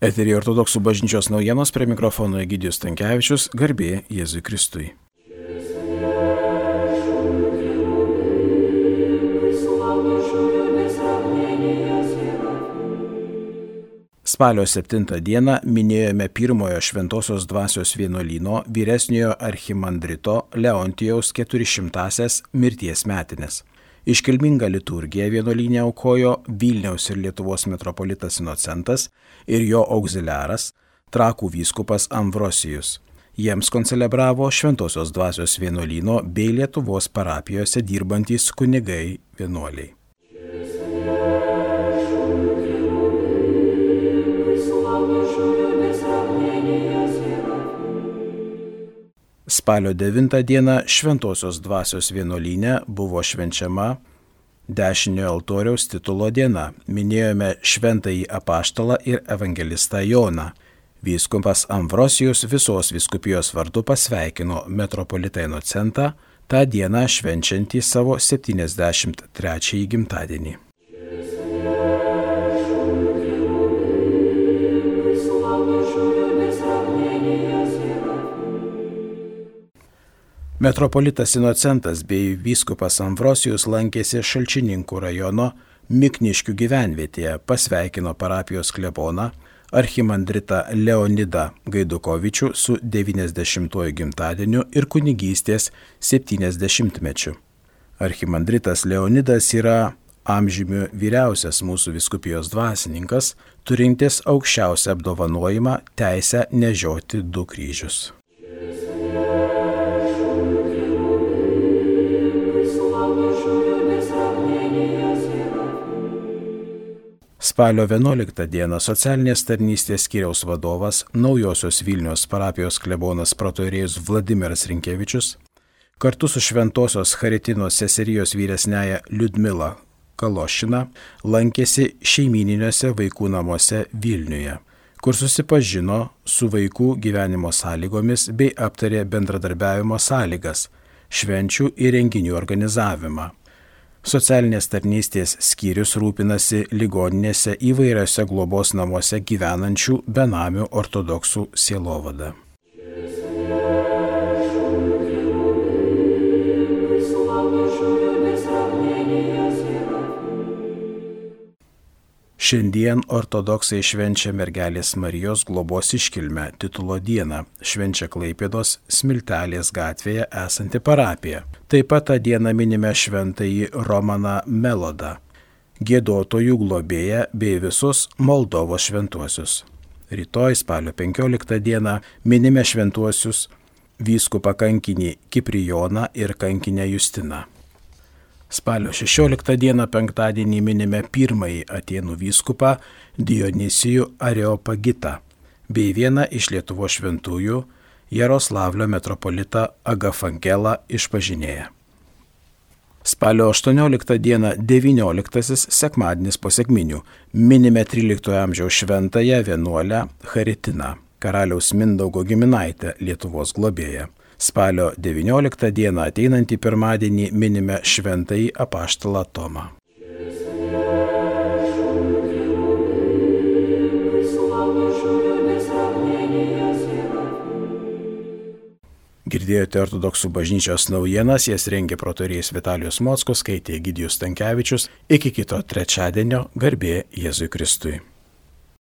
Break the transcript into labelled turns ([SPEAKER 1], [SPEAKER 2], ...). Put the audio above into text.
[SPEAKER 1] Eterija ortodoksų bažnyčios naujienos prie mikrofono Egidijus Tankievičius, garbė Jėzui Kristui. Spalio 7 dieną minėjome pirmojo Šventojios dvasios vienuolyno vyresniojo archimandrito Leontijaus 400-asias mirties metinės. Iškilmingą liturgiją vienuolynė aukojo Vilniaus ir Lietuvos metropolitas Inocentas ir jo auxiliaras, trakų vyskupas Amvrosijus. Jiems koncelebravo Šventojios dvasios vienuolyno bei Lietuvos parapijose dirbantys kunigai vienuoliai. Spalio 9 dieną Šventojios dvasios vienuolyne buvo švenčiama dešiniojo altoriaus titulo diena. Minėjome šventąjį apaštalą ir evangelistą Joną. Vyskupas Amvrosijus visos viskupijos vardu pasveikino metropolitą Inocentą tą dieną švenčiantį savo 73 gimtadienį. Metropolitas Inocentas bei vyskupas Amvrosijus lankėsi Šalčininkų rajono Mikniškių gyvenvietėje, pasveikino parapijos kleboną archimandritą Leonidą Gaidukovičių su 90-ojo gimtadieniu ir kunigystės 70-mečiu. Archimandritas Leonidas yra amžymių vyriausias mūsų viskupijos dvasininkas, turintis aukščiausią apdovanojimą teisę nežioti du kryžius. Spalio 11 dieną socialinės tarnystės skiriaus vadovas, naujosios Vilnius parapijos klebonas protorėjus Vladimiras Rinkevičius, kartu su Šventojios Haritinos seserijos vyresnėje Liudmila Kalošina lankėsi šeimininiuose vaikų namuose Vilniuje, kur susipažino su vaikų gyvenimo sąlygomis bei aptarė bendradarbiavimo sąlygas, švenčių ir renginių organizavimą. Socialinės tarnystės skyrius rūpinasi ligoninėse įvairiose globos namuose gyvenančių benamių ortodoksų sielovada. Šiandien ortodoksai švenčia mergelės Marijos globos iškilmę titulo dieną, švenčia Klaipėdos Smiltelės gatvėje esanti parapija. Taip pat tą dieną minime šventąjį Romaną Melodą, gėdotojų globėją bei visus Moldovos šventuosius. Rytoj spalio 15 dieną minime šventuosius vyskupą kankinį Kiprijoną ir kankinę Justiną. Spalio 16 dieną penktadienį minime pirmąjį Atenų vyskupą Dionysijų Areopagitą bei vieną iš Lietuvo šventųjų Jaroslavlio metropolitą Agafangelą išpažinėję. Spalio 18 dieną 19 sekmadienis po sėkminių minime 13 amžiaus šventąją vienuolę Haritiną, karaliaus Mindaugo giminaitę Lietuvos globėją. Spalio 19 dieną ateinantį pirmadienį minime šventąjį apaštalą Tomą. Girdėjote ortodoksų bažnyčios naujienas, jas rengė protorijas Vitalijus Mockus, skaitė Gidijus Tankievičius. Iki kito trečiadienio garbė Jėzui Kristui.